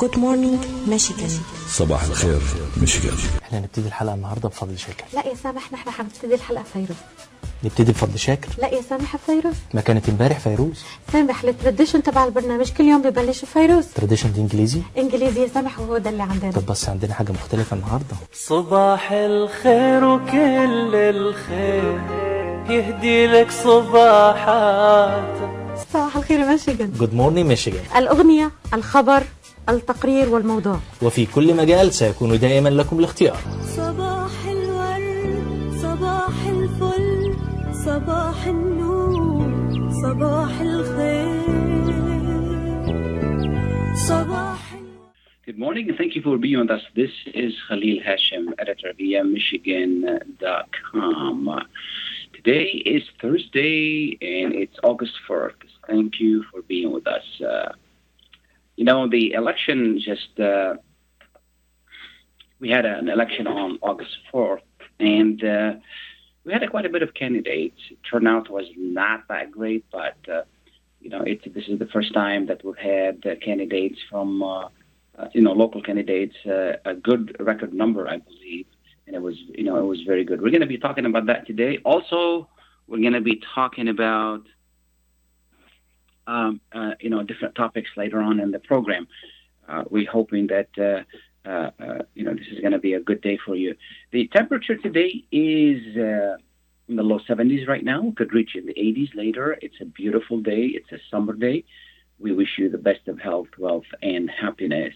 Good morning Michigan. صباح الخير ميشيغان إحنا هنبتدي الحلقة النهارده بفضل شاكر. لا يا سامح نحن حنبتدي الحلقة فيروز نبتدي بفضل شاكر؟ لا يا سامح فيروز ما كانت امبارح فيروز. سامح التراديشن تبع البرنامج كل يوم ببلش فيروز تراديشن دي إنجليزي؟ إنجليزي يا سامح وهو ده اللي عندنا. طب بس عندنا حاجة مختلفة النهارده. صباح الخير وكل الخير يهدي لك صباحات. صباح الخير ميشيغان. جود مورنينج ميشيغان الأغنية الخبر التقرير والموضوع وفي كل مجال سيكون دائما لكم الاختيار صباح الورد صباح الفل صباح النور صباح الخير صباح Good morning and thank you for being with us. This is Khalil Hashem, editor via Michigan.com. Uh, today is Thursday and it's August 1st. Thank you for being with us. Uh, you know, the election just, uh, we had an election on August 4th and uh, we had a, quite a bit of candidates. Turnout was not that great, but, uh, you know, it's, this is the first time that we've had uh, candidates from uh, uh, you know, local candidates, a good record number, I believe, and it was, you know, it was very good. We're going to be talking about that today. Also, we're going to be talking about, um, uh, you know, different topics later on in the program. Uh, we're hoping that, uh, uh, uh, you know, this is going to be a good day for you. The temperature today is in the low 70s right now. Could reach in the 80s later. It's a beautiful day. It's a summer day we wish you the best of health, wealth, and happiness.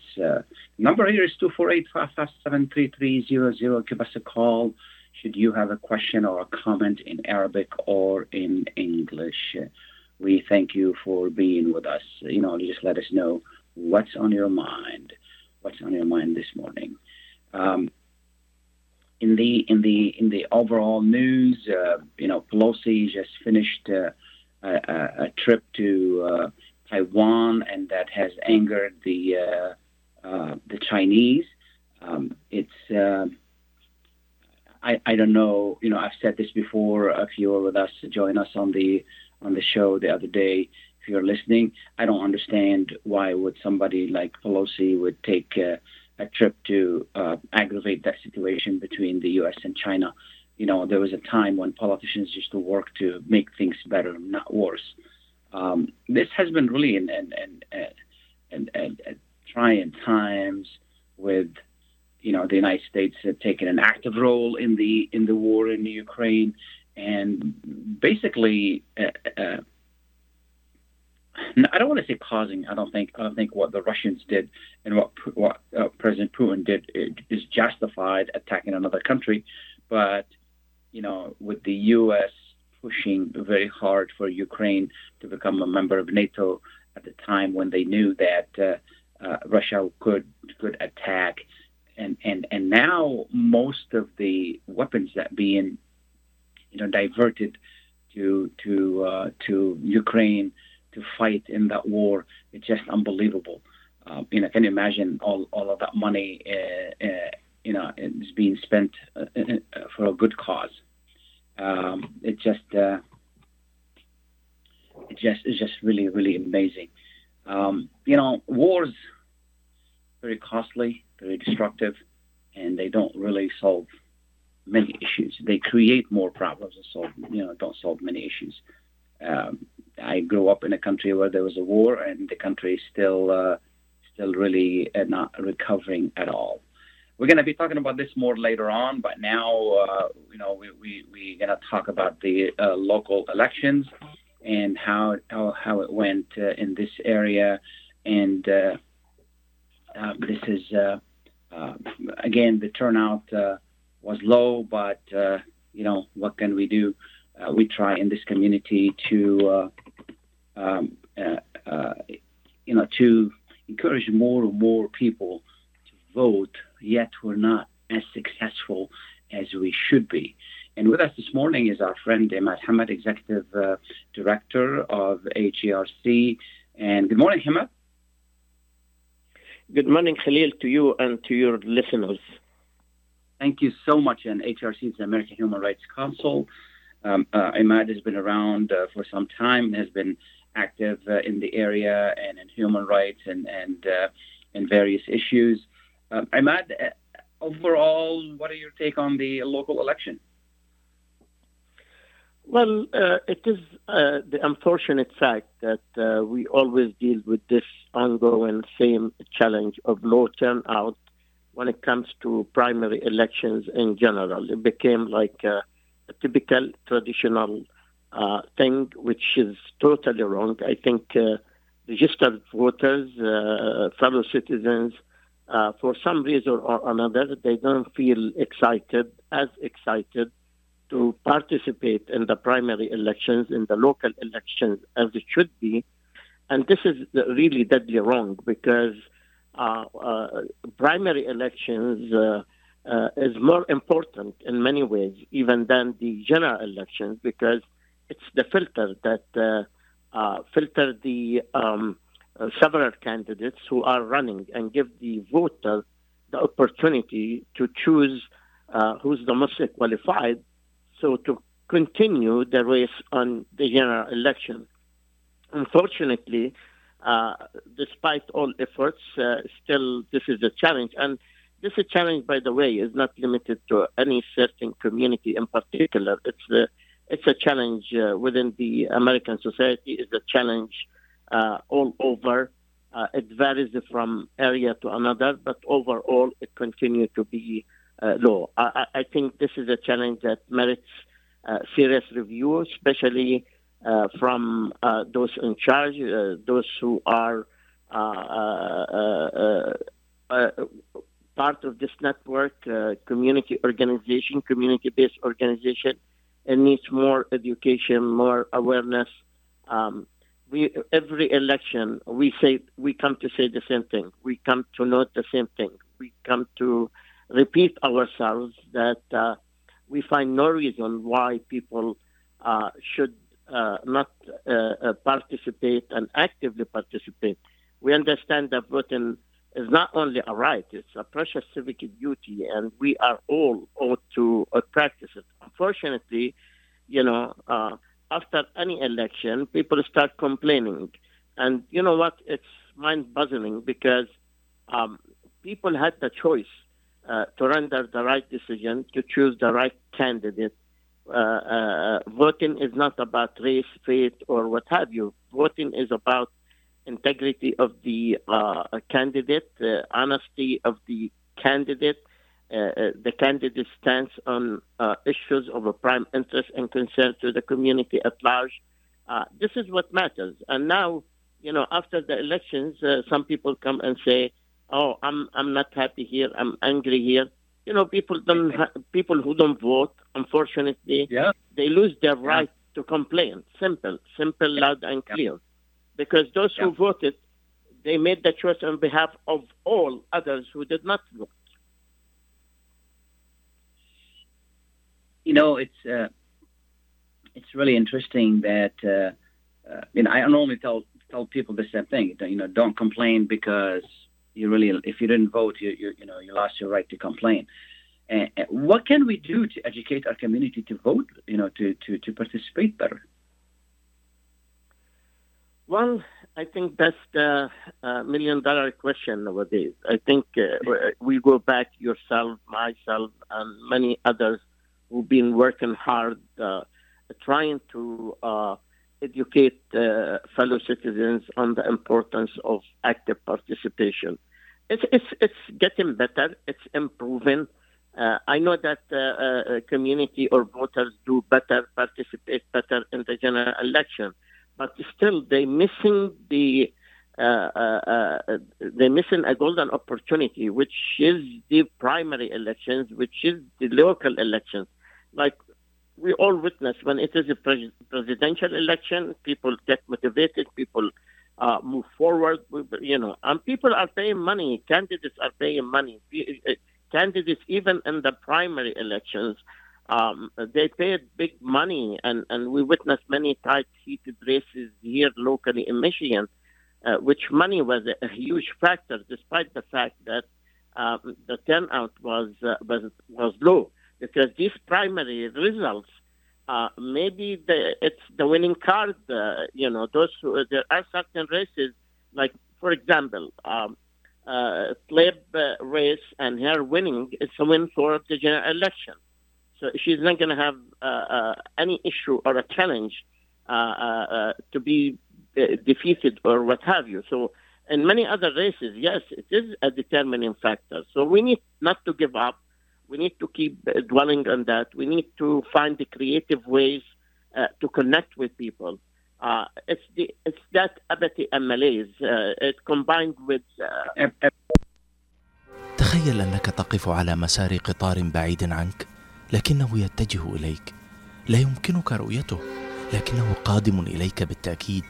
Number here is 248-557-3300. Give us a call should you have a question or a comment in Arabic or in English. We thank you for being with us. You know, just let us know what's on your mind. What's on your mind this morning? Um, in the in the in the overall news, uh, you know, Pelosi just finished uh, a, a, trip to uh, Taiwan, and that has angered the uh, uh, the Chinese. Um, it's uh, I I don't know. You know, I've said this before. If you were with us, join us on the on the show the other day. If you're listening, I don't understand why would somebody like Pelosi would take uh, a trip to uh, aggravate that situation between the U.S. and China. You know, there was a time when politicians used to work to make things better, not worse. Um, this has been really an, an, an, an, an, an trying times with you know the United States have taken an active role in the in the war in Ukraine and basically uh, uh, I don't want to say causing I don't think I don't think what the Russians did and what what uh, President Putin did is justified attacking another country. But you know with the US pushing very hard for Ukraine to become a member of NATO at the time when they knew that uh, uh, Russia could could attack, and and and now most of the weapons that being you know diverted to to uh, to Ukraine to fight in that war, it's just unbelievable. Uh, you know, can you imagine all, all of that money, uh, uh, you know, is being spent uh, uh, for a good cause um, it just it just it's just really really amazing. Um, you know, wars very costly, very destructive, and they don't really solve many issues. They create more problems and solve you know don't solve many issues. Um, I grew up in a country where there was a war, and the country is still uh, still really uh, not recovering at all. We're going to be talking about this more later on, but now, uh, you know, we, we, we're going to talk about the uh, local elections and how, how, how it went uh, in this area. And uh, uh, this is, again, the turnout was low, but, uh, you know, what can we do? Uh, we try in this community to, uh, um, uh, uh, you know, to encourage more and more people to vote yet we're not as successful as we should be. And with us this morning is our friend Imad Hamad, Executive uh, Director of HERC. And good morning, Hamad. Good morning, Khalil, to you and to your listeners. Thank you so much. And HRC is the American Human Rights Council. Um, uh, Imad has been around uh, for some time, and has been active uh, in the area and in human rights and, and uh, in various issues. Um, Imad, uh, overall, what are your take on the local election? Well, uh, it is the unfortunate fact that we always deal with this ongoing same challenge of low turnout when it comes to primary elections in general. It became like a, a typical traditional uh, thing, which is totally wrong. I think uh, registered voters, uh, fellow citizens, uh, for some reason or another, they don't feel excited, as excited to participate in the primary elections, in the local elections, as it should be. And this is really deadly wrong because primary elections uh, uh, is more important in many ways, even than the general elections, because it's the filter that uh, uh, filter the um, several candidates who are running and give the voter the opportunity to choose who's the most qualified so to continue the race on the general election. Unfortunately, uh, despite all efforts, uh, still this is a challenge. And this is challenge, by the way, is not limited to any certain community in particular. It's a, it's a challenge uh, within the American society. It's a challenge uh, all over. Uh, it varies from area to another, but overall, it continues to be low. I, I, think this is a challenge that merits serious review, especially from uh, those in charge, uh, those who are uh, part of this network, community organization, community-based organization. It needs more education, more awareness. Um, we every election we say we come to say the same thing. We come to note the same thing. We come to repeat ourselves that uh, we find no reason why people uh, should uh, not uh, uh, participate and actively participate. We understand that voting is not only a right, it's a precious civic duty, and we are all ought to uh, practice it. Unfortunately, you know, after any election, people start complaining. And you know what? It's mind boggling because um, people had the choice uh, to render the right decision, to choose the right candidate. Uh, uh, voting is not about race, faith, or what have you. Voting is about integrity of the uh, candidate, honesty of the candidate, the candidate stands on issues of a prime interest and concern to the community at large. this is what matters. And now, you know, after the elections, some people come and say, oh, I'm I'm not happy here, I'm angry here. You know, people don't people who don't vote, unfortunately, yeah. they lose their right to complain. Simple, simple, loud and clear. Because those who voted, they made the choice on behalf of all others who did not vote. You know, it's uh, it's really interesting that uh, uh, you know I normally tell tell people the same thing. You know, don't complain because you really, if you didn't vote, you, you, you know, you lost your right to complain. What can we do to educate our community to vote, you know, to, to, to participate better? Well, I think that's the uh, million dollar question nowadays. I think uh, we go back yourself, myself, and many others who've been working hard, uh, trying to uh, educate uh, fellow citizens on the importance of active participation. It's, it's, it's getting better, it's improving. Uh, I know that uh, uh community or voters do better, participate better in the general election, but still they're missing the uh, uh, they're missing a golden opportunity, which is the primary elections, which is the local elections. Like we all witness when it is a pres- presidential election, people get motivated, people uh, move forward, you know, and people are paying money. Candidates are paying money. Uh, candidates, even in the primary elections, um, they paid big money, and, and we witnessed many tight heated races here locally in Michigan, uh, which money was a, a, huge factor, despite the fact that um, the turnout was, uh, was was low because these primary results uh, maybe the, it's the winning card. Uh, you know, those who, there are certain races, like for example, um, uh, uh, race and her winning is a win for the general election. So she's not going to have uh, uh, any issue or a challenge uh, uh, uh, to be uh, defeated or what have you. So in many other races, yes, it is a determining factor. So we need not to give up. We need to keep dwelling on that. We need to find the creative ways uh, to connect with people. Uh, it's the it's that apathy and malaise. Uh, it combined with uh, تخيل أنك تقف على مسار قطار بعيد عنك لكنه يتجه إليك لا يمكنك رؤيته لكنه قادم إليك بالتأكيد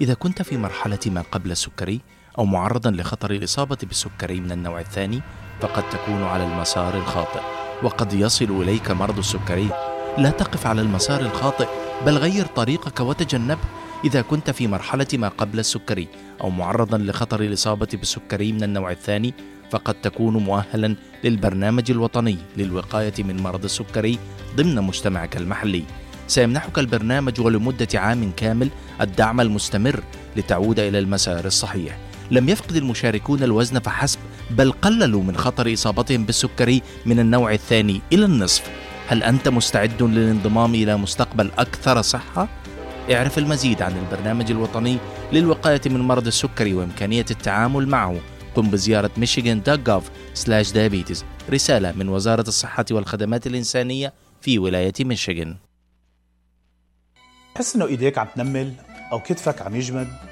إذا كنت في مرحلة ما قبل السكري أو معرضا لخطر الإصابة بالسكري من النوع الثاني فقد تكون على المسار الخاطئ وقد يصل إليك مرض السكري. لا تقف على المسار الخاطئ بل غير طريقك وتجنبه إذا كنت في مرحلة ما قبل السكري أو معرضا لخطر الإصابة بالسكري من النوع الثاني فقد تكون مؤهلا للبرنامج الوطني للوقاية من مرض السكري ضمن مجتمعك المحلي. سيمنحك البرنامج ولمدة عام كامل الدعم المستمر لتعود إلى المسار الصحيح. لم يفقد المشاركون الوزن فحسب بل قللوا من خطر إصابتهم بالسكري من النوع الثاني إلى النصف. هل أنت مستعد للانضمام إلى مستقبل أكثر صحة؟ اعرف المزيد عن البرنامج الوطني للوقاية من مرض السكري وإمكانية التعامل معه. قم بزيارة michigan.gov/diabetes رسالة من وزارة الصحة والخدمات الإنسانية في ولاية ميشيغان تحس إنه إيديك عم تنمل أو كتفك عم يجمد؟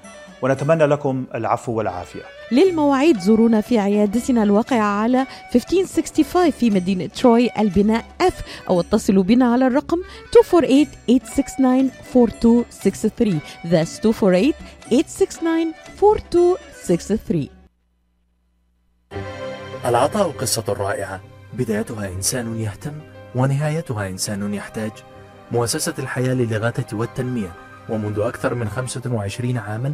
ونتمنى لكم العفو والعافية. للمواعيد زورونا في عيادتنا الواقعة على 1565 في مدينة تروي البناء F أو اتصلوا بنا على الرقم 248-869-4263 That's 248-869-4263 العطاء قصة رائعة. بدايتها إنسان يهتم ونهايتها إنسان يحتاج. مؤسسة الحياة للإغاثة والتنمية. ومنذ أكثر من 25 عاما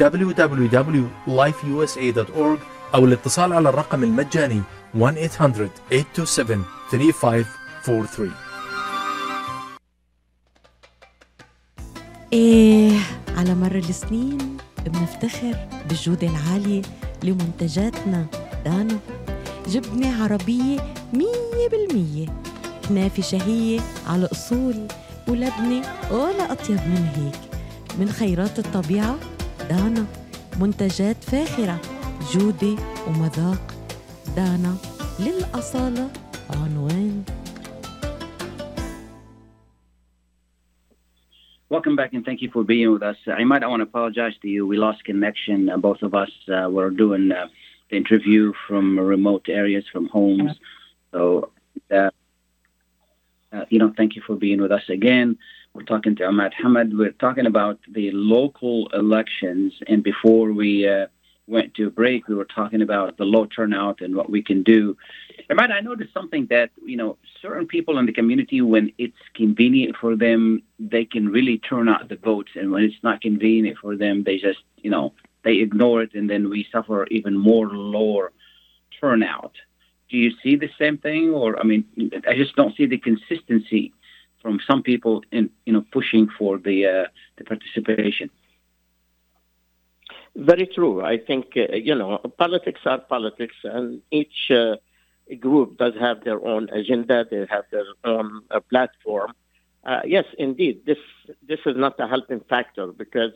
www.lifeusa.org أو الاتصال على الرقم المجاني 1-800-827-3543 إيه على مر السنين بنفتخر بالجودة العالية لمنتجاتنا. دانو جبنة عربية مية بالمية. كنافة شهية على أصول ولبنة ولا أطيب من هيك. من خيرات الطبيعة دانا منتجات فاخرة جودة ومذاق دانا للأصالة عنوان Welcome back and thank you for being with us. Uh, Imad, I want to apologize to you. We lost connection. Uh, both of us uh, were doing uh, the interview from remote areas, from homes. So, uh, uh, you know, thank you for being with us again. We're talking to Imad Hamad. We're talking about the local elections. And before we uh, went to break, we were talking about the low turnout and what we can do. Imad, I noticed something that, you know, certain people in the community, when it's convenient for them, they can really turn out the votes. And when it's not convenient for them, they just, you know, they ignore it. And then we suffer even more lower turnout. Do you see the same thing? Or, I mean, I just don't see the consistency from some people in you know pushing for the uh, the participation. Very true. I think uh, you know politics are politics, and each uh, group does have their own agenda. They have their own uh, platform. Uh, yes, indeed, this this is not a helping factor because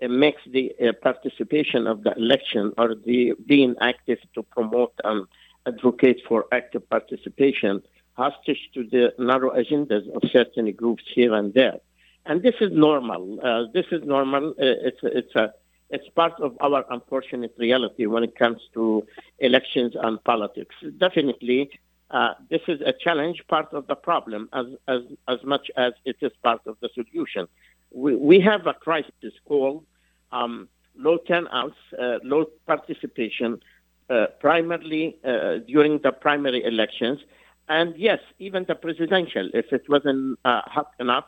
it makes the uh, participation of the election or the being active to promote and advocate for active participation hostage to the narrow agendas of certain groups here and there. and this is normal. Uh, this is normal. Uh, it's it's a it's part of our unfortunate reality when it comes to elections and politics. Definitely, uh, this is a challenge, part of the problem, as as as much as it is part of the solution. We we have a crisis called um, low turnouts, uh, low participation, uh, primarily uh, during the primary elections. And yes, even the presidential, if it wasn't uh, hot enough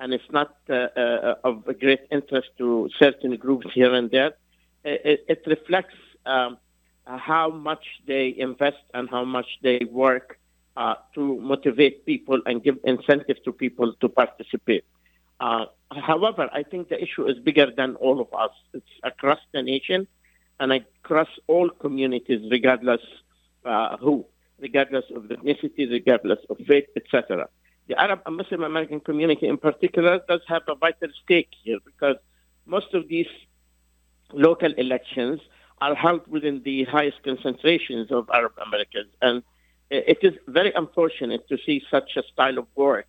and it's not uh, uh, of great interest to certain groups here and there, it, it reflects um, how much they invest and how much they work uh, to motivate people and give incentive to people to participate. Uh, however, I think the issue is bigger than all of us. It's across the nation and across all communities, regardless uh, who regardless of ethnicity, regardless of faith, etc. The Arab and Muslim American community in particular does have a vital stake here because most of these local elections are held within the highest concentrations of Arab Americans. And it is very unfortunate to see such a style of work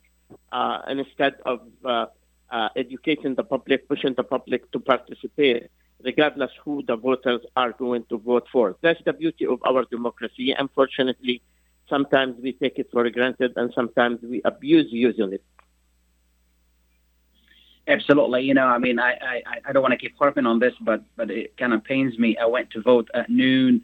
uh, instead of uh, uh, educating the public, pushing the public to participate regardless who the voters are going to vote for. That's the beauty of our democracy. Unfortunately, sometimes we take it for granted and sometimes we abuse using it. Absolutely. You know, I mean, I, I, I don't want to keep harping on this, but but it kind of pains me. I went to vote at noon,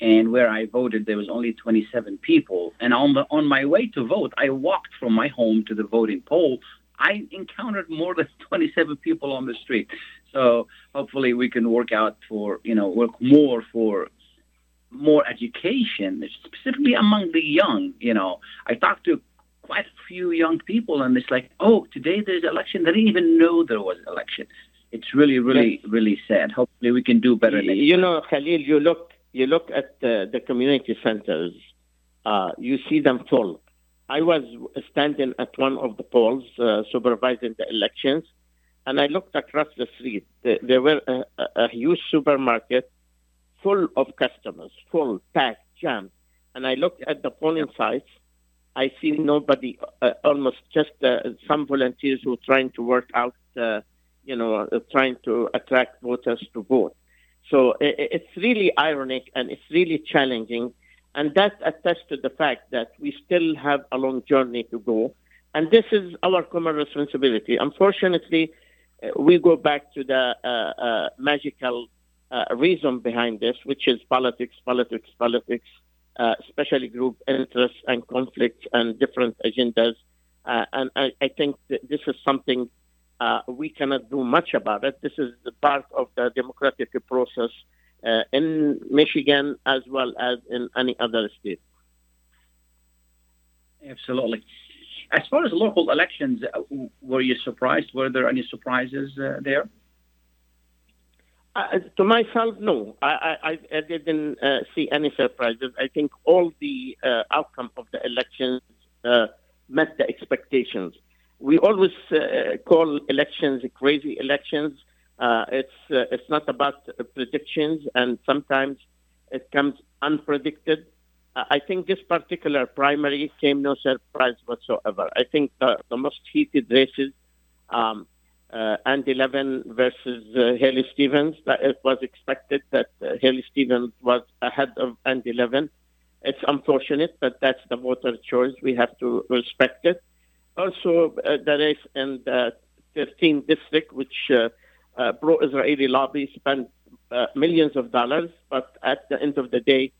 and where I voted, there was only 27 people. And on the on my way to vote, I walked from my home to the voting poll. I encountered more than 27 people on the street. So hopefully we can work out for, you know, work more for more education, specifically among the young. You know, I talked to quite a few young people, and it's like, oh, today there's election. They didn't even know there was election. It's really, really, yes. really sad. Hopefully, we can do better. you time. know, Khalil, you look, you look at the, the community centers. Uh, you see them full. I was standing at one of the polls uh, supervising the elections, and I looked across the street. There, were a, a, huge supermarket full of customers, full, packed, jammed. And I looked at the polling sites. I see nobody, uh, almost just uh, some volunteers who are trying to work out, uh, you know, uh, trying to attract voters to vote. So it's really ironic and it's really challenging and that attests to the fact that we still have a long journey to go. And this is our common responsibility. Unfortunately, uh, we go back to the uh, uh, magical uh, reason behind this, which is politics, politics, politics, uh, especially group interests and conflicts and different agendas. Uh, and I, I, think this is something we cannot do much about it. This is part of the democratic process uh, in Michigan as well as in any other state. Absolutely. As far as local elections, uh, were you surprised? Were there any surprises uh, there? Uh, to myself, no. I, I, I didn't uh, see any surprises. I think all the uh, outcome of the elections met the expectations. We always call elections crazy elections uh, it's uh, it's not about predictions, and sometimes it comes unpredicted. Uh, I think this particular primary came no surprise whatsoever. I think the, the most heated races, um, uh, Andy Levin versus uh, Haley Stevens, that it was expected that uh, Haley Stevens was ahead of Andy Levin. It's unfortunate, but that's the voter choice. We have to respect it. Also, uh, the race in the 13th district, which uh, pro-Israeli lobby spent uh, millions of dollars, but at the end of the day,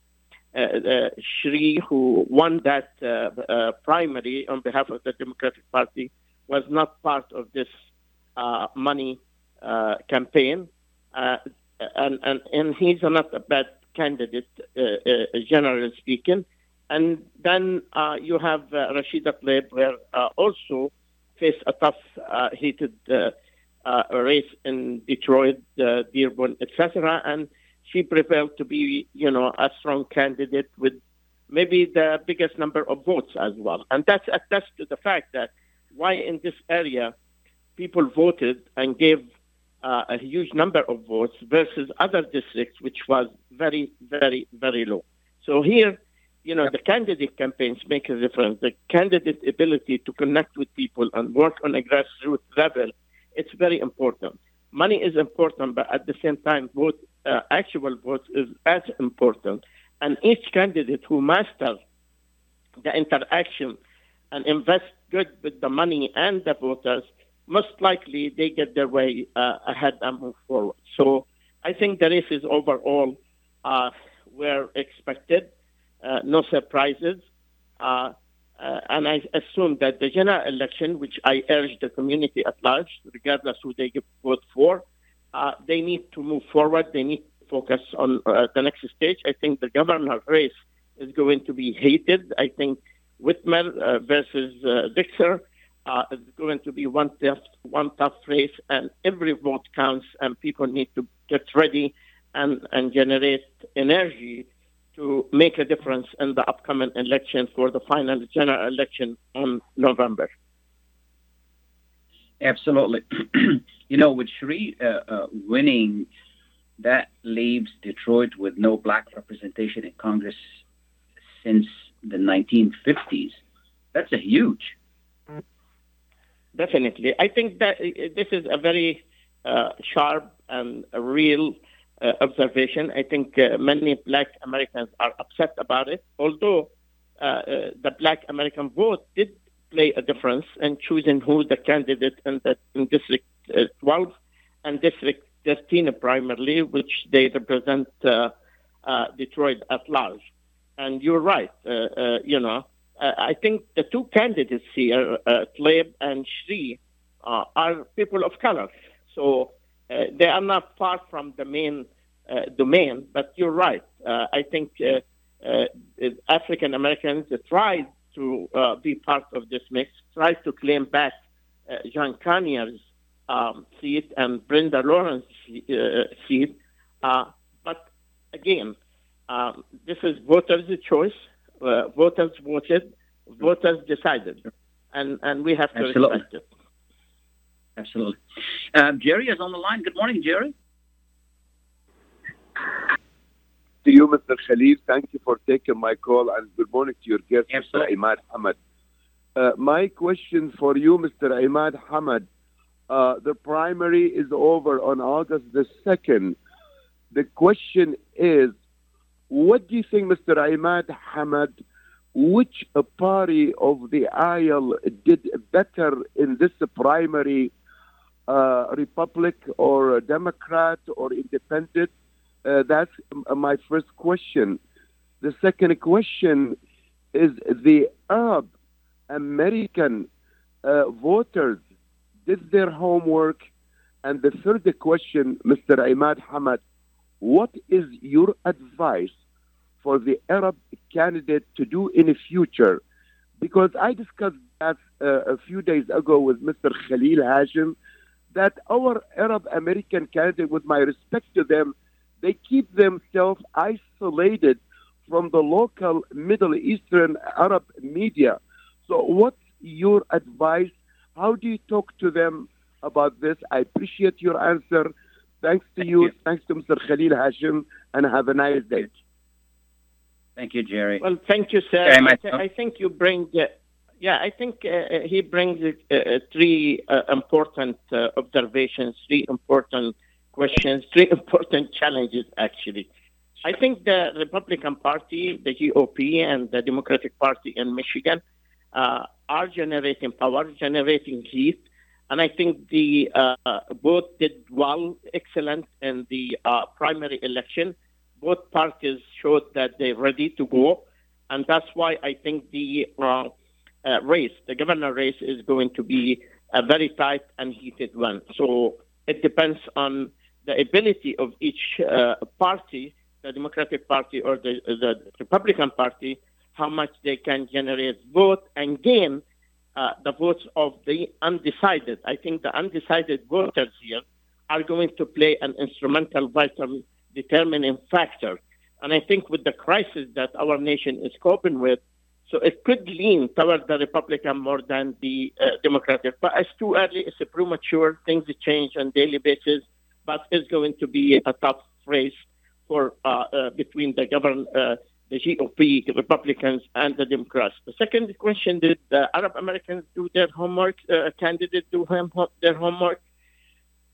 uh, uh Shri, who won that uh, uh, primary on behalf of the Democratic Party, was not part of this money campaign, and, and and he's not a bad candidate, generally speaking. And then you have Rashida Tlaib, where also faced a tough, heated uh, a race in Detroit, uh, Dearborn, etc. And she prevailed to be, you know, a strong candidate with maybe the biggest number of votes as well. And that's attests to the fact that why in this area people voted and gave uh, a huge number of votes versus other districts, which was very, very, very low. So here you know, the candidate campaigns make a difference. The candidate ability to connect with people and work on a grassroots level, it's very important. Money is important, but at the same time, vote, uh, actual vote is as important. And each candidate who masters the interaction and invest good with the money and the voters, most likely they get their way uh, ahead and move forward. So I think the races overall uh, were expected, uh, no surprises. Uh, uh, and I assume that the general election, which I urge the community at large, regardless who they vote for, uh, they need to move forward. They need to focus on the next stage. I think the governor race is going to be hated. I think Whitmer uh, versus uh, Dixon uh, is going to be one tough, one tough race, and every vote counts, and people need to get ready and, and generate energy to make a difference in the upcoming election for the final general election on November. Absolutely. you know, with Shri uh, uh, winning, that leaves Detroit with no black representation in Congress since the 1950s. That's a huge. Definitely. I think that this is a very uh, sharp and real uh, observation. I think uh, many black Americans are upset about it, although uh, uh, the black American vote did play a difference in choosing who the candidate in, the, in District uh, 12 and District 13 primarily, which they represent Detroit at large. And you're right. Uh, uh, you know, uh, I think the two candidates here, uh, Tlaib and Shri, uh, are people of color. So uh, they are not far from the main uh, domain. But you're right. Uh, I think uh, uh, African Americans tried to uh, be part of this mix, tried to claim back uh, John Conyers' um, seat and Brenda Lawrence uh, seat. Uh, but again, um, this is voters' choice. Uh, voters voted, voters decided, and and we have to Absolutely. respect it. Absolutely. Um, Jerry is on the line. Good morning, Jerry. to you, Mr. Khalil. Thank you for taking my call and good morning to your guest, Mr. Imad Hamad. Uh, my question for you, Mr. Imad Hamad, uh, the primary is over on August the 2nd. The question is, what do you think, Mr. Imad Hamad, which party of the aisle did better in this primary, uh, Republic or Democrat or Independent? Uh, that's m- my first question. The second question is the Arab American uh, voters did their homework. And the third question, Mr. Imad Hamad, what is your advice for the Arab candidate to do in the future? Because I discussed that uh, a few days ago with Mr. Khalil Hashem, that our Arab American candidate, with my respect to them, they keep themselves isolated from the local Middle Eastern Arab media. So, what's your advice? How do you talk to them about this? I appreciate your answer. Thanks to you. Thanks to Mr. Khalil Hashem, and have a nice day. Thank you, Jerry. Well, thank you, sir. I, much th- so. I think you bring, uh, yeah, I think uh, he brings uh, uh, three uh, important uh, observations, three important questions, three important challenges, actually. I think the Republican Party, the GOP, and the Democratic Party in Michigan uh, are generating power, generating heat. And I think the uh, both did well, excellent in the uh, primary election. Both parties showed that they're ready to go, and that's why I think the uh, race, the governor race, is going to be a very tight and heated one. So it depends on the ability of each uh, party, the Democratic Party or the, the Republican Party, how much they can generate vote and gain uh, the votes of the undecided. I think the undecided voters here are going to play an instrumental, vital, determining factor. And I think with the crisis that our nation is coping with, so it could lean toward the Republican more than the uh, Democratic. But it's too early, it's premature, things change on daily basis, but it's going to be a tough race for uh, uh, between the govern, uh, the GOP, Republicans, and the Democrats. The second question: Did the Arab Americans do their homework? Uh, candidates do hom- their homework?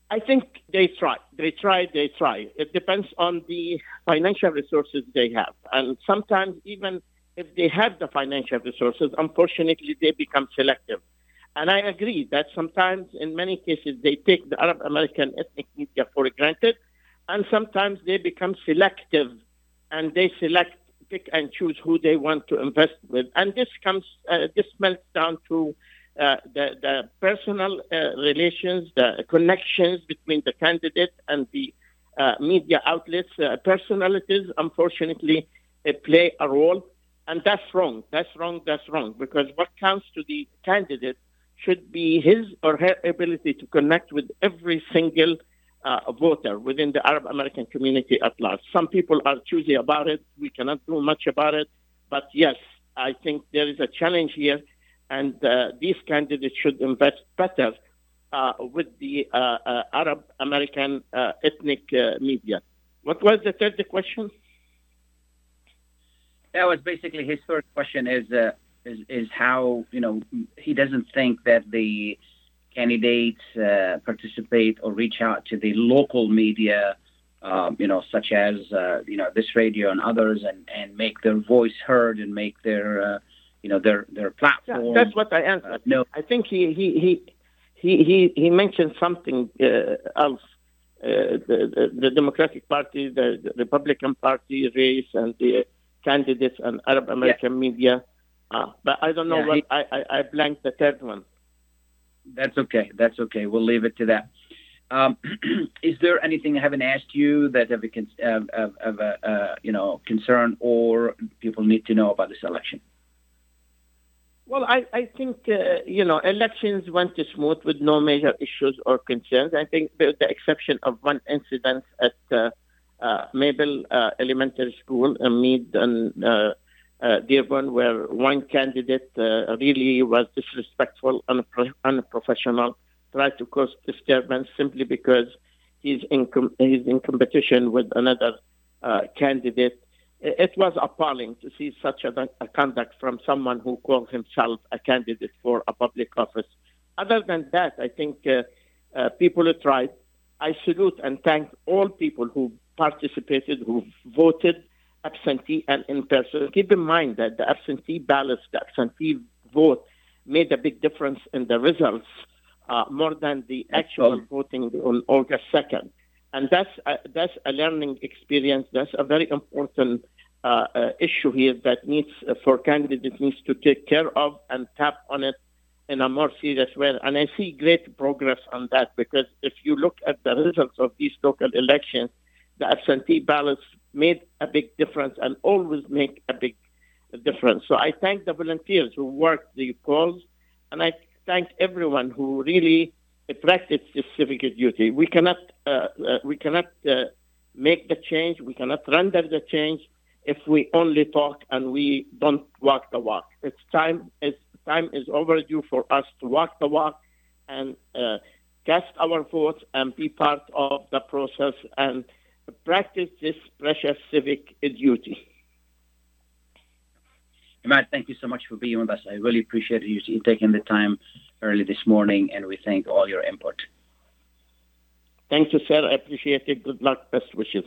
I think they try. They try. They try. It depends on the financial resources they have, and sometimes even if they have the financial resources, unfortunately, they become selective. And I agree that sometimes, in many cases, they take the Arab American ethnic media for granted, and sometimes they become selective, and they select, pick and choose who they want to invest with. And this comes, uh, this melts down to uh, the, the personal uh, relations, the connections between the candidate and the uh, media outlets. Uh, personalities, unfortunately, play a role, and that's wrong. That's wrong. That's wrong. Because what counts to the candidate should be his or her ability to connect with every single uh, voter within the Arab American community at large. Some people are choosy about it. We cannot do much about it. But yes, I think there is a challenge here, and uh, these candidates should invest better uh, with the uh, uh, Arab American uh, ethnic media. What was the third question? That was basically his first question is, uh, is, is how, you know, he doesn't think that the candidates uh, participate or reach out to the local media, um, you know, such as, uh, you know, this radio and others and, and make their voice heard and make their, uh, you know, their, their platform. Yeah, that's what I answered. Uh, no. I think he he he he he, he mentioned something uh, else. Uh, the, the, the Democratic Party, the, the Republican Party race, and the candidates and Arab American media. Uh, but I don't know Yeah, what he- I, I I blanked the third one. That's okay. That's okay. We'll leave it to that. Um, is there anything I haven't asked you that have a, of, of a uh, you know concern or people need to know about this election? Well, I, I think, uh, you know, elections went smooth with no major issues or concerns. I think with the exception of one incident at uh, uh, Mabel uh, Elementary School in Mead and uh, uh, Dearborn, where one candidate uh, really was disrespectful and unpro- unprofessional, tried to cause disturbance simply because he's in, com- he's in competition with another uh, candidate it was appalling to see such a, a conduct from someone who calls himself a candidate for a public office. Other than that, I think uh, uh, people tried. I salute and thank all people who participated, who voted absentee and in person. Keep in mind that the absentee ballots, the absentee vote, made a big difference in the results uh, more than the actual voting on August 2nd. And that's a, that's a learning experience. That's a very important uh, uh, issue here that needs uh, for candidates needs to take care of and tap on it in a more serious way. And I see great progress on that because if you look at the results of these local elections, the absentee ballots made a big difference and always make a big difference. So I thank the volunteers who worked the polls, and I thank everyone who really practiced this civic duty. We cannot uh, uh, we cannot uh, make the change. We cannot render the change if we only talk and we don't walk the walk. It's time. It's time is overdue for us to walk the walk and uh, cast our votes and be part of the process and practice this precious civic duty. Imad, thank you so much for being with us. I really appreciate you you taking the time early this morning, and we thank all your input. Thank you, sir. I appreciate it. Good luck. Best wishes.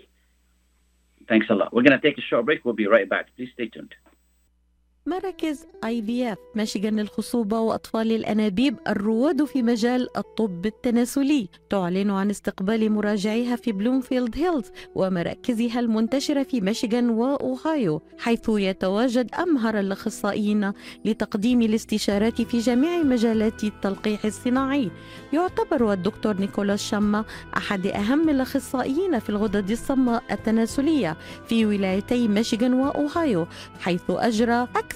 Thanks a lot. We're going to take a short break. We'll be right back. Please stay tuned. مراكز آي في إف ميشيغان للخصوبة وأطفال الأنابيب الرواد في مجال الطب التناسلي. تعلن عن استقبال مراجعيها في بلومفيلد هيلز ومراكزها المنتشرة في ميشيغان وأوهايو حيث يتواجد أمهر الأخصائيين لتقديم الاستشارات في جميع مجالات التلقيح الصناعي. يعتبر الدكتور نيكولاس شما أحد أهم الأخصائيين في الغدد الصماء التناسلية في ولايتي ميشيغان وأوهايو حيث أجرى أكثر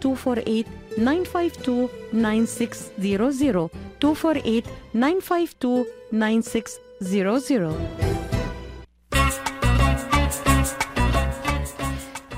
248 952 9600 248 952 9600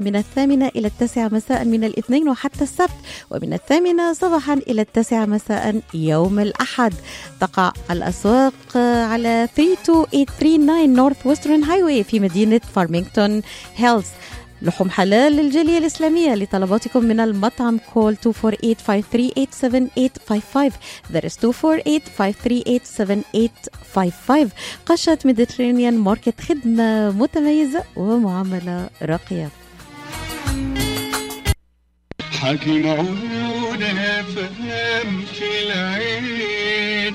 من الثامنة إلى التاسعة مساء من الاثنين وحتى السبت ومن الثامنة صباحا إلى التاسعة مساء يوم الأحد. تقع الأسواق على 32839 نورث ويسترن هايوي في مدينة فارمينغتون هيلز لحوم حلال للجالية الإسلامية لطلباتكم من المطعم كول 248-538-7855 that is 248-538-7855 قشة ميديترينيان ماركت خدمة متميزة ومعاملة راقية. حكي فهم في العين.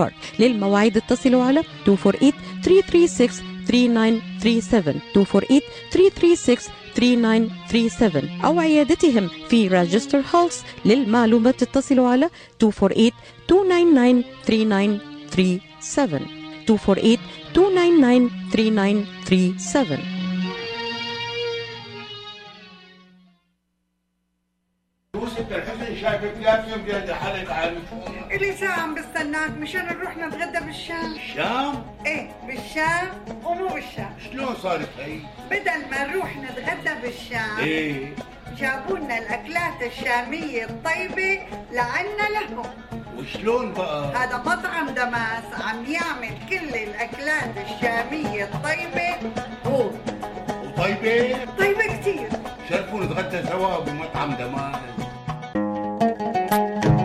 بارك للمواعيد اتصلوا على 248 336 3937 248 336 3937 أو عيادتهم في راجستر هولز للمعلومات اتصلوا على 248 299 3937 248 299 3937 يوسف الحسن شايفك حالك عن إلي ساعة عم بستناك مشان نروح نتغدى بالشام. الشام إيه بالشام ومو بالشام. شلون صارت هي؟ بدل ما نروح نتغدى بالشام إيه. جابوا لنا الأكلات الشامية الطيبة لعنا لهم. وشلون بقى؟ هذا مطعم دماس عم يعمل كل الأكلات الشامية الطيبة. هو وطيبة؟ طيبة كتير. شرفوا نتغدى سوا بمطعم دمار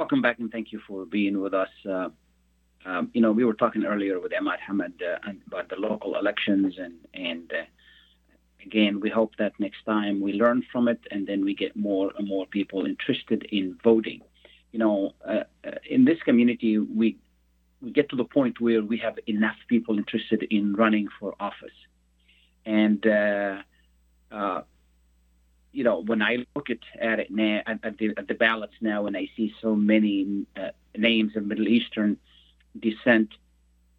Welcome back and thank you for being with us. Uh, um, you know, we were talking earlier with Imad Hamad uh, about the local elections, and and uh, again, we hope that next time we learn from it, and then we get more and more people interested in voting. You know, uh, uh, in this community, we we get to the point where we have enough people interested in running for office, and uh, you know, when I look at, at it now, at, at, the, at the ballots now, and I see so many uh, names of Middle Eastern descent,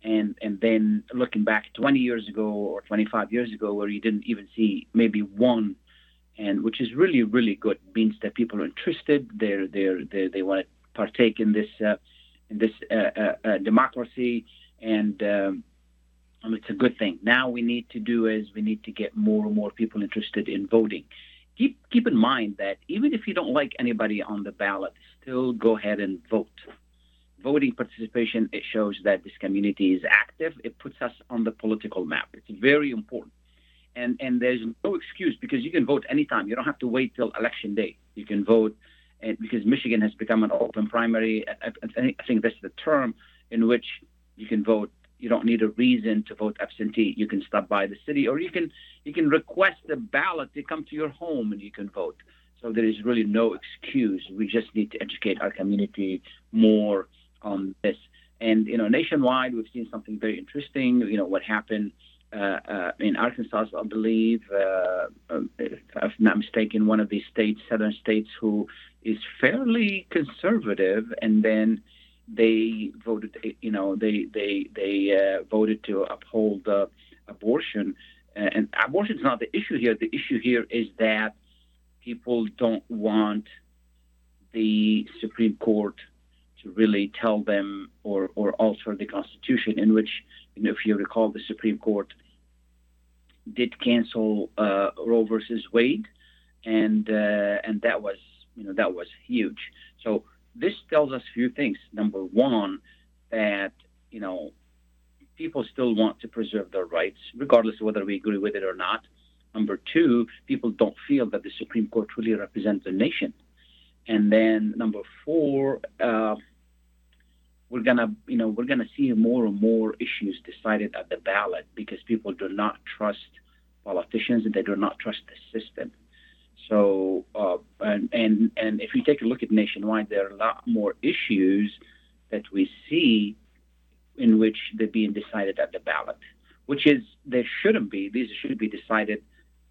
and and then looking back 20 years ago or 25 years ago, where you didn't even see maybe one, and which is really really good, means that people are interested. They're they're, they're they want to partake in this uh, in this uh, uh, uh, democracy, and um, it's a good thing. Now we need to do is we need to get more and more people interested in voting keep keep in mind that even if you don't like anybody on the ballot, still go ahead and vote. Voting participation it shows that this community is active. It puts us on the political map. It's very important, and and there's no excuse because you can vote anytime. You don't have to wait till election day. You can vote, and because Michigan has become an open primary, I, I, I think that's the term in which you can vote. You don't need a reason to vote absentee. You can stop by the city, or you can you can request a ballot to come to your home and you can vote. So there is really no excuse. We just need to educate our community more on this. And you know, nationwide, we've seen something very interesting. You know, what happened uh, uh, in Arkansas, I believe, uh, um, if I'm not mistaken, one of these states, southern states, who is fairly conservative, and then they voted. You know, they they they uh, voted to uphold uh, abortion. And abortion is not the issue here. The issue here is that people don't want the Supreme Court to really tell them or, or alter the Constitution, in which, you know, if you recall, the Supreme Court did cancel uh, Roe versus Wade, and uh, and that was you know that was huge. So this tells us a few things. Number one, that you know people still want to preserve their rights, regardless of whether we agree with it or not. Number two, people don't feel that the Supreme Court really represents the nation. And then number four, uh, we're gonna, you know, we're gonna see more and more issues decided at the ballot because people do not trust politicians and they do not trust the system. So, uh, and and and if you take a look at nationwide, there are a lot more issues that we see in which they're being decided at the ballot, which is there shouldn't be. These should be decided,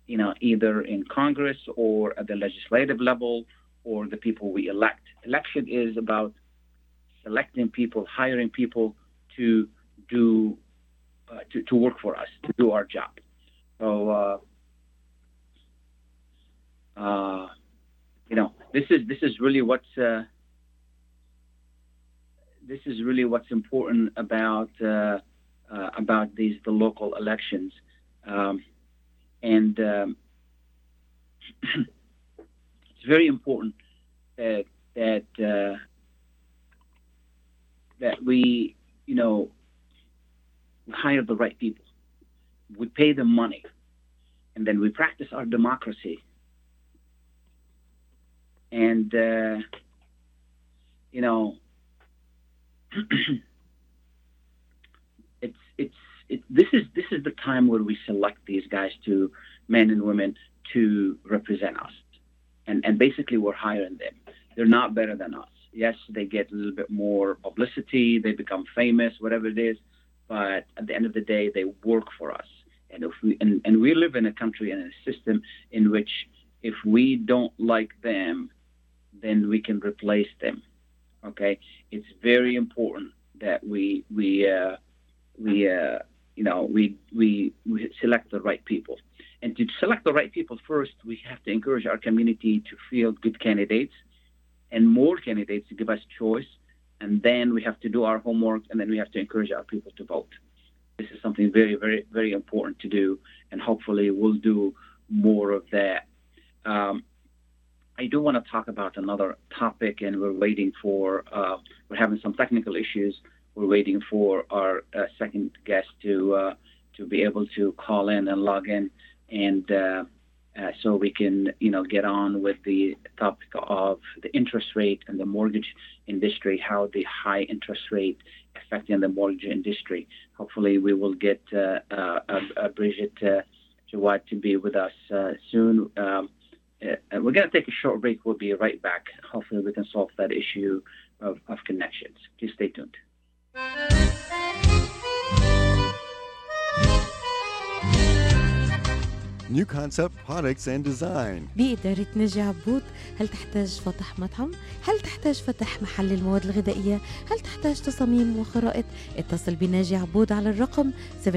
you know, either in Congress or at the legislative level or the people we elect. Election is about selecting people, hiring people to do uh, to, to work for us, to do our job. So, uh, uh, you know, this is this is really what's uh, this is really what's important about uh, uh, about these the local elections, um, and um, it's very important that that uh, that we you know hire the right people, we pay them money, and then we practice our democracy, and uh, you know it's it's it, this is this is the time where we select these guys to men and women to represent us, and and basically we're hiring them. They're not better than us. Yes, they get a little bit more publicity, they become famous, whatever it is, but at the end of the day, they work for us. And if we and, and we live in a country and a system in which if we don't like them, then we can replace them okay? It's very important that we we uh, we uh, you know we, we we select the right people. And to select the right people first we have to encourage our community to field good candidates and more candidates to give us choice. And then we have to do our homework and then we have to encourage our people to vote. This is something very very very important to do and hopefully we'll do more of that. Um, I do want to talk about another topic, and we're waiting for, uh, we're having some technical issues. We're waiting for our uh, second guest to uh, to be able to call in and log in, and uh, uh, so we can, you know, get on with the topic of the interest rate and the mortgage industry, how the high interest rate affecting the mortgage industry. Hopefully, we will get uh, Bridget Jawad to be with us soon. Um, Uh, we're going to take a short break. We'll be right back. Hopefully, we can solve that issue of, of connections. Please stay tuned. New Concept Products and Design بإدارة ناجي عبود هل تحتاج فتح مطعم؟ هل تحتاج فتح محل للمواد الغذائية؟ هل تحتاج تصاميم وخرائط؟ اتصل بناجي عبود على الرقم 734-744-9796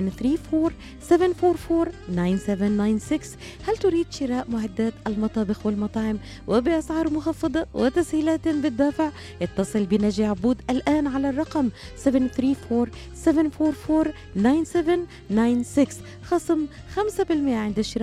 هل تريد شراء معدات المطابخ والمطاعم وبأسعار مخفضة وتسهيلات بالدافع؟ اتصل بناجي عبود الآن على الرقم 734-744-9796 خصم 5% عند الشراء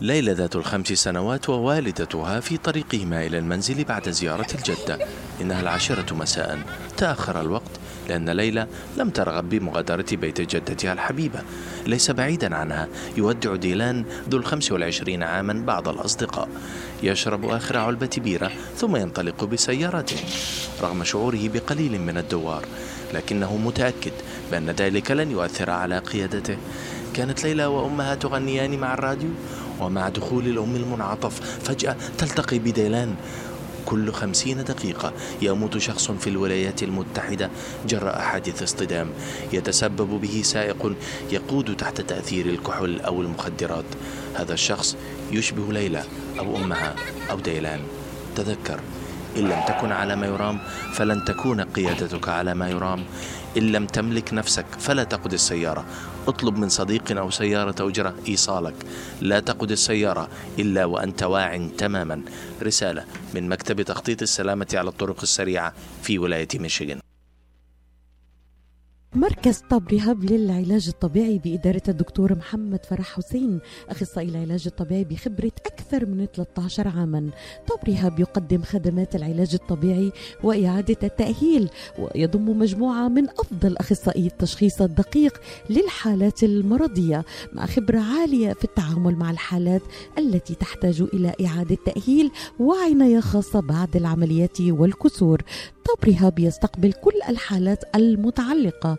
ليلى ذات الخمس سنوات ووالدتها في طريقهما إلى المنزل بعد زيارة الجدة. إنها العاشرة مساء. تأخر الوقت لأن ليلى لم ترغب بمغادرة بيت جدتها الحبيبة. ليس بعيدا عنها. يودع ديلان ذو الخمس والعشرين عاما بعض الأصدقاء. يشرب آخر علبة بيرة ثم ينطلق بسيارته رغم شعوره بقليل من الدوار لكنه متأكد بأن ذلك لن يؤثر على قيادته. كانت ليلى وأمها تغنيان مع الراديو؟ ومع دخول الأم المنعطف فجأة تلتقي بديلان. كل خمسين دقيقة يموت شخص في الولايات المتحدة جراء حادث اصطدام. يتسبب به سائق يقود تحت تأثير الكحول أو المخدرات. هذا الشخص يشبه ليلى أو أمها أو ديلان. تذكر إن لم تكن على ما يرام فلن تكون قيادتك على ما يرام. إن لم تملك نفسك فلا تقود السيارة. اطلب من صديق أو سيارة أجرة إيصالك. لا تقود السيارة إلا وأنت واع تماما. رسالة من مكتب تخطيط السلامة على الطرق السريعة في ولاية ميشيغان. مركز طب رهاب للعلاج الطبيعي بإدارة الدكتور محمد فرح حسين أخصائي العلاج الطبيعي بخبرة أكثر من 13 عاما. طب رهاب يقدم خدمات العلاج الطبيعي وإعادة التأهيل ويضم مجموعة من أفضل أخصائي التشخيص الدقيق للحالات المرضية مع خبرة عالية في التعامل مع الحالات التي تحتاج إلى إعادة تأهيل وعناية خاصة بعد العمليات والكسور. طب رهاب يستقبل كل الحالات المتعلقة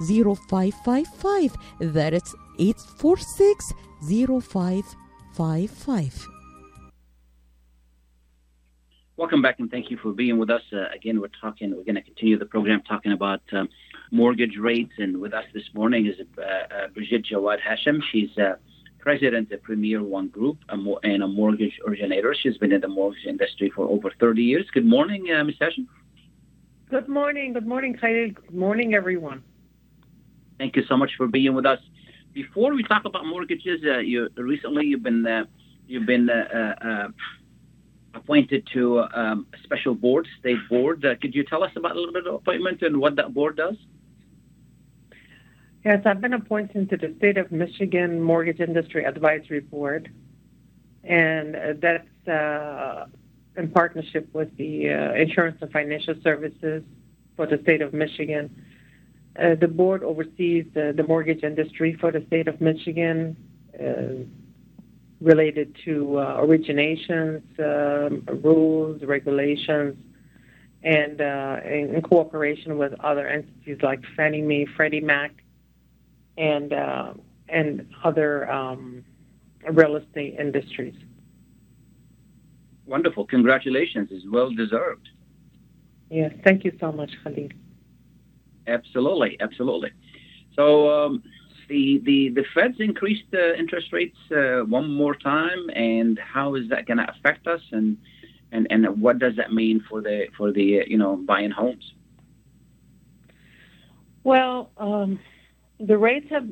0555 that's 846 0555 Welcome back and thank you for being with us. Uh, again, we're talking, we're going to continue the program talking about um, mortgage rates. And with us this morning is uh, uh, Brigitte Jawad Hashem. She's uh, president of Premier One Group a mo- and a mortgage originator. She's been in the mortgage industry for over 30 years. Good morning, uh, Ms. Hashem. Good morning. Good morning, Khalil. Good morning, everyone. Thank you so much for being with us. Before we talk about mortgages, uh, you recently you've been uh, you've been uh, uh, appointed to um, a special board, state board. Uh, could you tell us about a little bit of appointment and what that board does? Yes, I've been appointed to the State of Michigan Mortgage Industry Advisory Board, and uh, that's uh, in partnership with the uh, Insurance and Financial Services for the State of Michigan. Uh, the board oversees the, the mortgage industry for the State of Michigan. Uh, related to uh, originations, um, rules, regulations, and uh, in, in, cooperation with other entities like Fannie Mae, Freddie Mac, and uh, and other um, real estate industries. Wonderful! Congratulations! It's well deserved. Yes, thank you so much, Khalid. Absolutely, absolutely. So. Um, the, the, the Fed's increased the interest rates uh, one more time, and how is that going to affect us, and, and and what does that mean for the for the you know buying homes? Well, um, the rates have,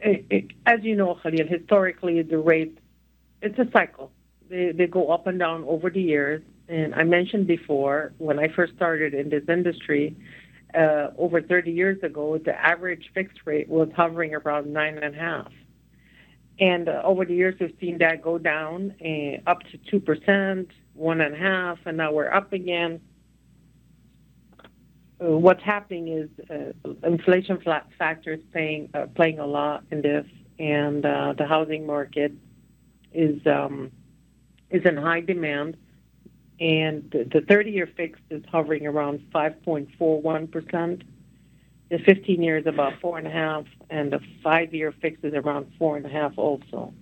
it, it, as you know, Khalil, historically the rate, it's a cycle. They they go up and down over the years, and I mentioned before when I first started in this industry uh, over 30 years ago, the average fixed rate was hovering around nine and a half. And uh, over the years, we've seen that go down uh, up to two percent, one and a half, and now we're up again. Uh, what's happening is uh, inflation factors playing uh, playing a lot in this, and the housing market is um, is in high demand and the 30 year fixed is hovering around 5.41%, The 15 years about 4.5, and the five-year fix is around 4.5 also.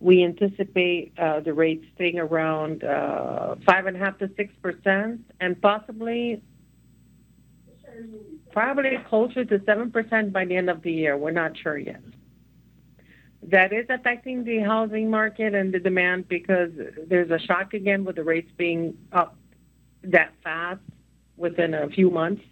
We anticipate uh, the rate staying around uh, five and a half to six percent, and possibly probably closer to seven percent by the end of the year. We're not sure yet. That is affecting the housing market and the demand because there's a shock again with the rates being up that fast within a few months.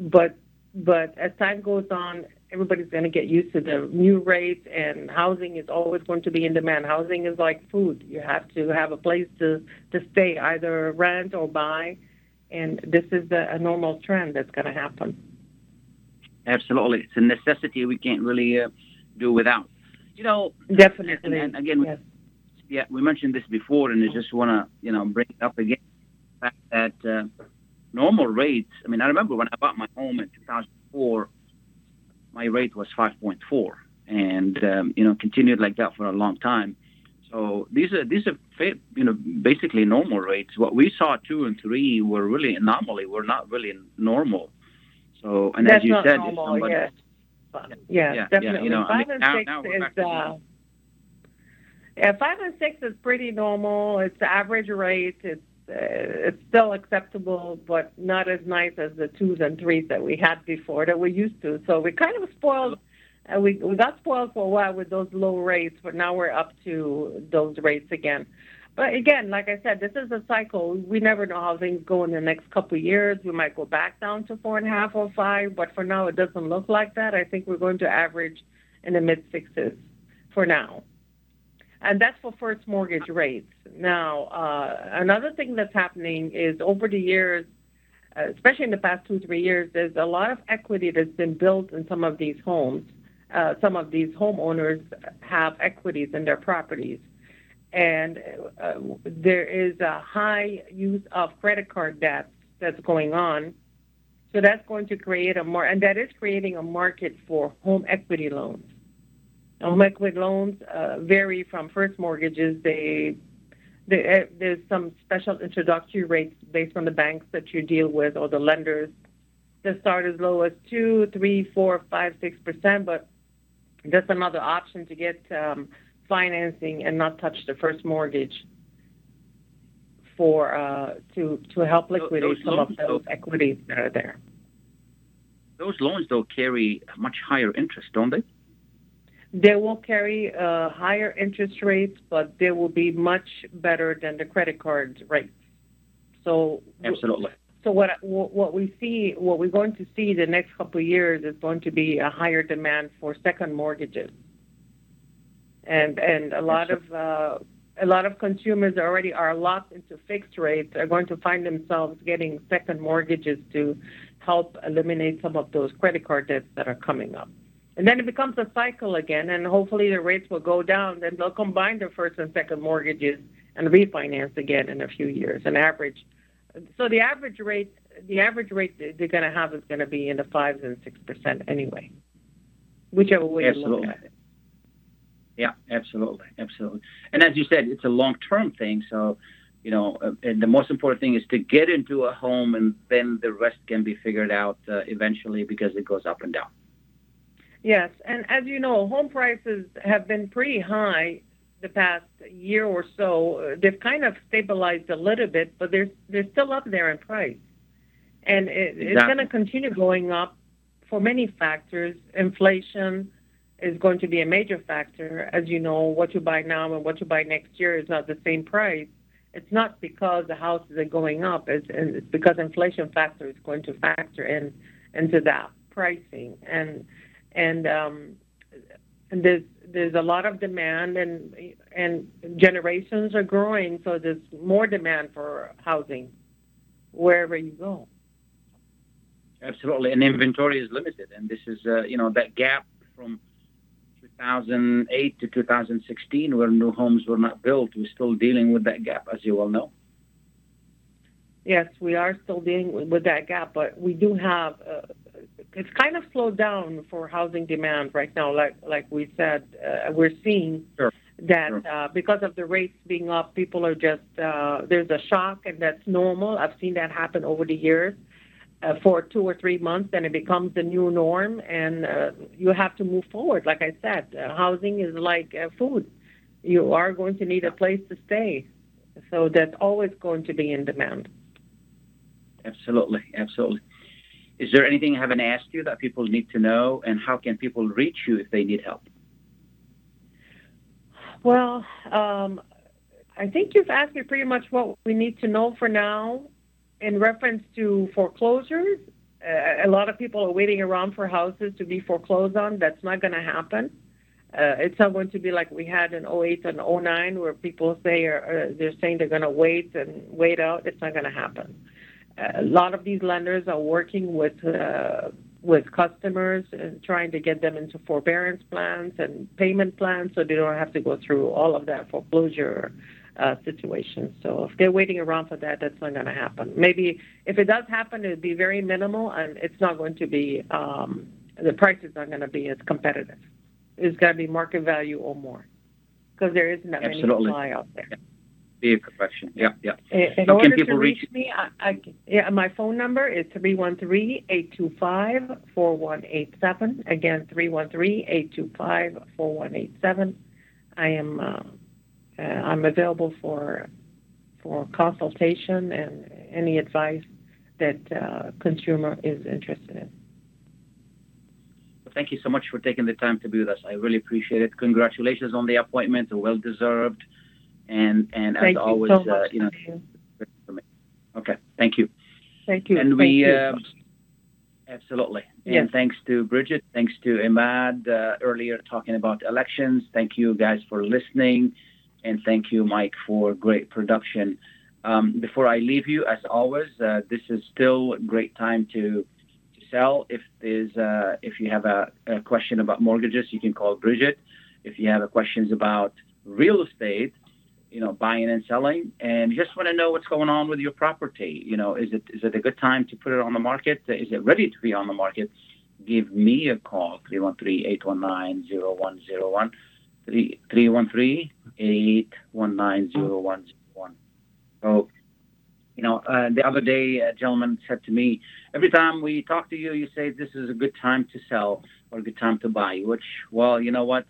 But but as time goes on, everybody's going to get used to the new rates, and housing is always going to be in demand. Housing is like food; you have to have a place to to stay, either rent or buy, and this is a, a normal trend that's going to happen. Absolutely, it's a necessity we can't really uh, do without. You know, definitely. And, and again, yes. yeah, we mentioned this before, and I just want to you know bring it up again. The fact that uh, normal rates. I mean, I remember when I bought my home in 2004, my rate was 5.4, and um, you know continued like that for a long time. So these are these are you know basically normal rates. What we saw two and three were really anomaly. Were not really normal. So and That's as you said, normal, if somebody, yes. Yeah, Yeah, yeah, definitely. you know, I five mean, and now- six now is uh, yeah, five and six is pretty normal. It's the average rate. It's uh, it's still acceptable, but not as nice as the twos and threes that we had before that we used to. So we kind of spoiled. Uh, we we got spoiled for a while with those low rates, but now we're up to those rates again. But again, like I said, this is a cycle. We never know how things go in the next couple of years. We might go back down to four and a half or five, but for now, it doesn't look like that. I think we're going to average in the mid sixes for now. And that's for first mortgage rates. Now, uh, another thing that's happening is over the years, uh, especially in the past two, three years, there's a lot of equity that's been built in some of these homes. Uh, some of these homeowners have equities in their properties. And uh, there is a high use of credit card debt that's going on. So that's going to create a more, and that is creating a market for home equity loans. Home equity loans uh, vary from first mortgages. They, they uh, there's some special introductory rates based on the banks that you deal with or the lenders. They start as low as two, three, four, five, six percent, but that's another option to get um, financing and not touch the first mortgage for uh, to to help liquidate those some of those equities that are there. Those loans though carry much higher interest, don't they? They will carry uh, higher interest rates, but they will be much better than the credit card rates. So Absolutely. So what what we see, what we're going to see the next couple of years is going to be a higher demand for second mortgages, and and a lot of uh, a lot of consumers already are locked into fixed rates are going to find themselves getting second mortgages to help eliminate some of those credit card debts that are coming up. And then it becomes a cycle again, and hopefully the rates will go down. Then they'll combine their first and second mortgages and refinance again in a few years. An average so the average rate, the average rate they're going to have is going to be in the fives and six percent anyway, whichever way you look at it. Yeah, absolutely, absolutely. And as you said, it's a long-term thing. So, you know, uh, and the most important thing is to get into a home, and then the rest can be figured out uh, eventually because it goes up and down. Yes, and as you know, home prices have been pretty high the past year or so. They've kind of stabilized a little bit, but they're they're still up there in price, and it, it's going to continue going up for many factors. Inflation is going to be a major factor. As you know, what you buy now and what you buy next year is not the same price. It's not because the houses are going up. It's, it's because inflation factor is going to factor in into that pricing and and um, there's there's a lot of demand and and generations are growing, so there's more demand for housing wherever you go. Absolutely, and inventory is limited, and this is uh, you know that gap from 2008 to 2016, where new homes were not built. We're still dealing with that gap, as you well know. Yes, we are still dealing with, that gap, but we do have. Uh, it's kind of slowed down for housing demand right now. Like like we said, uh, we're seeing that uh, because of the rates being up, people are just uh, there's a shock, and that's normal. I've seen that happen over the years. Uh, for two or three months, then it becomes the new norm, and uh, you have to move forward. Like I said, uh, housing is like uh, food. You are going to need a place to stay, so that's always going to be in demand. Absolutely, absolutely. Is there anything I haven't asked you that people need to know, and how can people reach you if they need help? Well, um, I think you've asked me pretty much what we need to know for now. In reference to foreclosures, uh, a lot of people are waiting around for houses to be foreclosed on. That's not going to happen. Uh, it's not going to be like we had in 08 and 09 where people say uh, they're saying they're going to wait and wait out. It's not going to happen. Uh, a lot of these lenders are working with uh, with customers and trying to get them into forbearance plans and payment plans so they don't have to go through all of that foreclosure uh, situation. So if they're waiting around for that, that's not going to happen. Maybe if it does happen, it'd be very minimal, and it's not going to be um, the prices aren't going to be as competitive. It's going to be market value or more because there isn't that Absolutely. many supply out there. Be a correction. Yeah, yeah. In, in order people to reach reach me, I, I, yeah, my phone number is 313-825-4187. Again, 313-825-4187. I am uh, uh, I'm available for for consultation and any advice that uh, consumer is interested in. Well, Thank you so much for taking the time to be with us. I really appreciate it. Congratulations on the appointment. Well deserved. And and as Thank you always, so uh, you know. Okay. Thank you. Thank you. And we you. uh, absolutely. Yes. And thanks to Bridget, thanks to Imad uh, earlier talking about elections. Thank you guys for listening, and thank you, Mike, for great production. Um, before I leave you, as always, uh, this is still a great time to to sell. If there's uh, if you have a, a question about mortgages, you can call Bridget. If you have a questions about real estate, you know, buying and selling, and just want to know what's going on with your property. You know, is it is it a good time to put it on the market? Is it ready to be on the market? Give me a call, 313-819-0101, 313-819-0101. So, you know, uh, the other day, a gentleman said to me, every time we talk to you, you say this is a good time to sell or a good time to buy, which, well, you know what?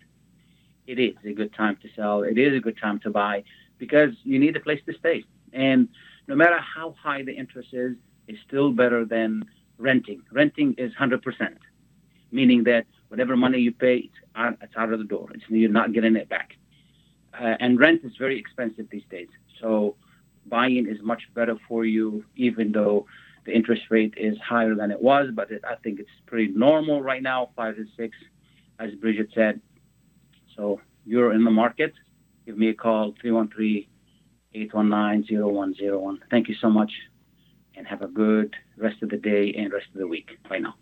It is a good time to sell. It is a good time to buy because you need a place to stay. And no matter how high the interest is, it's still better than renting. Renting is 100%, meaning that whatever money you pay, it's out, of the door. It's, you're not getting it back. Uh, and rent is very expensive these days. So buying is much better for you, even though the interest rate is higher than it was. But it, I think it's pretty normal right now, five to six, as Bridget said. So you're in the market. Give me a call, 313-819-0101. Thank you so much, and have a good rest of the day and rest of the week. Bye now.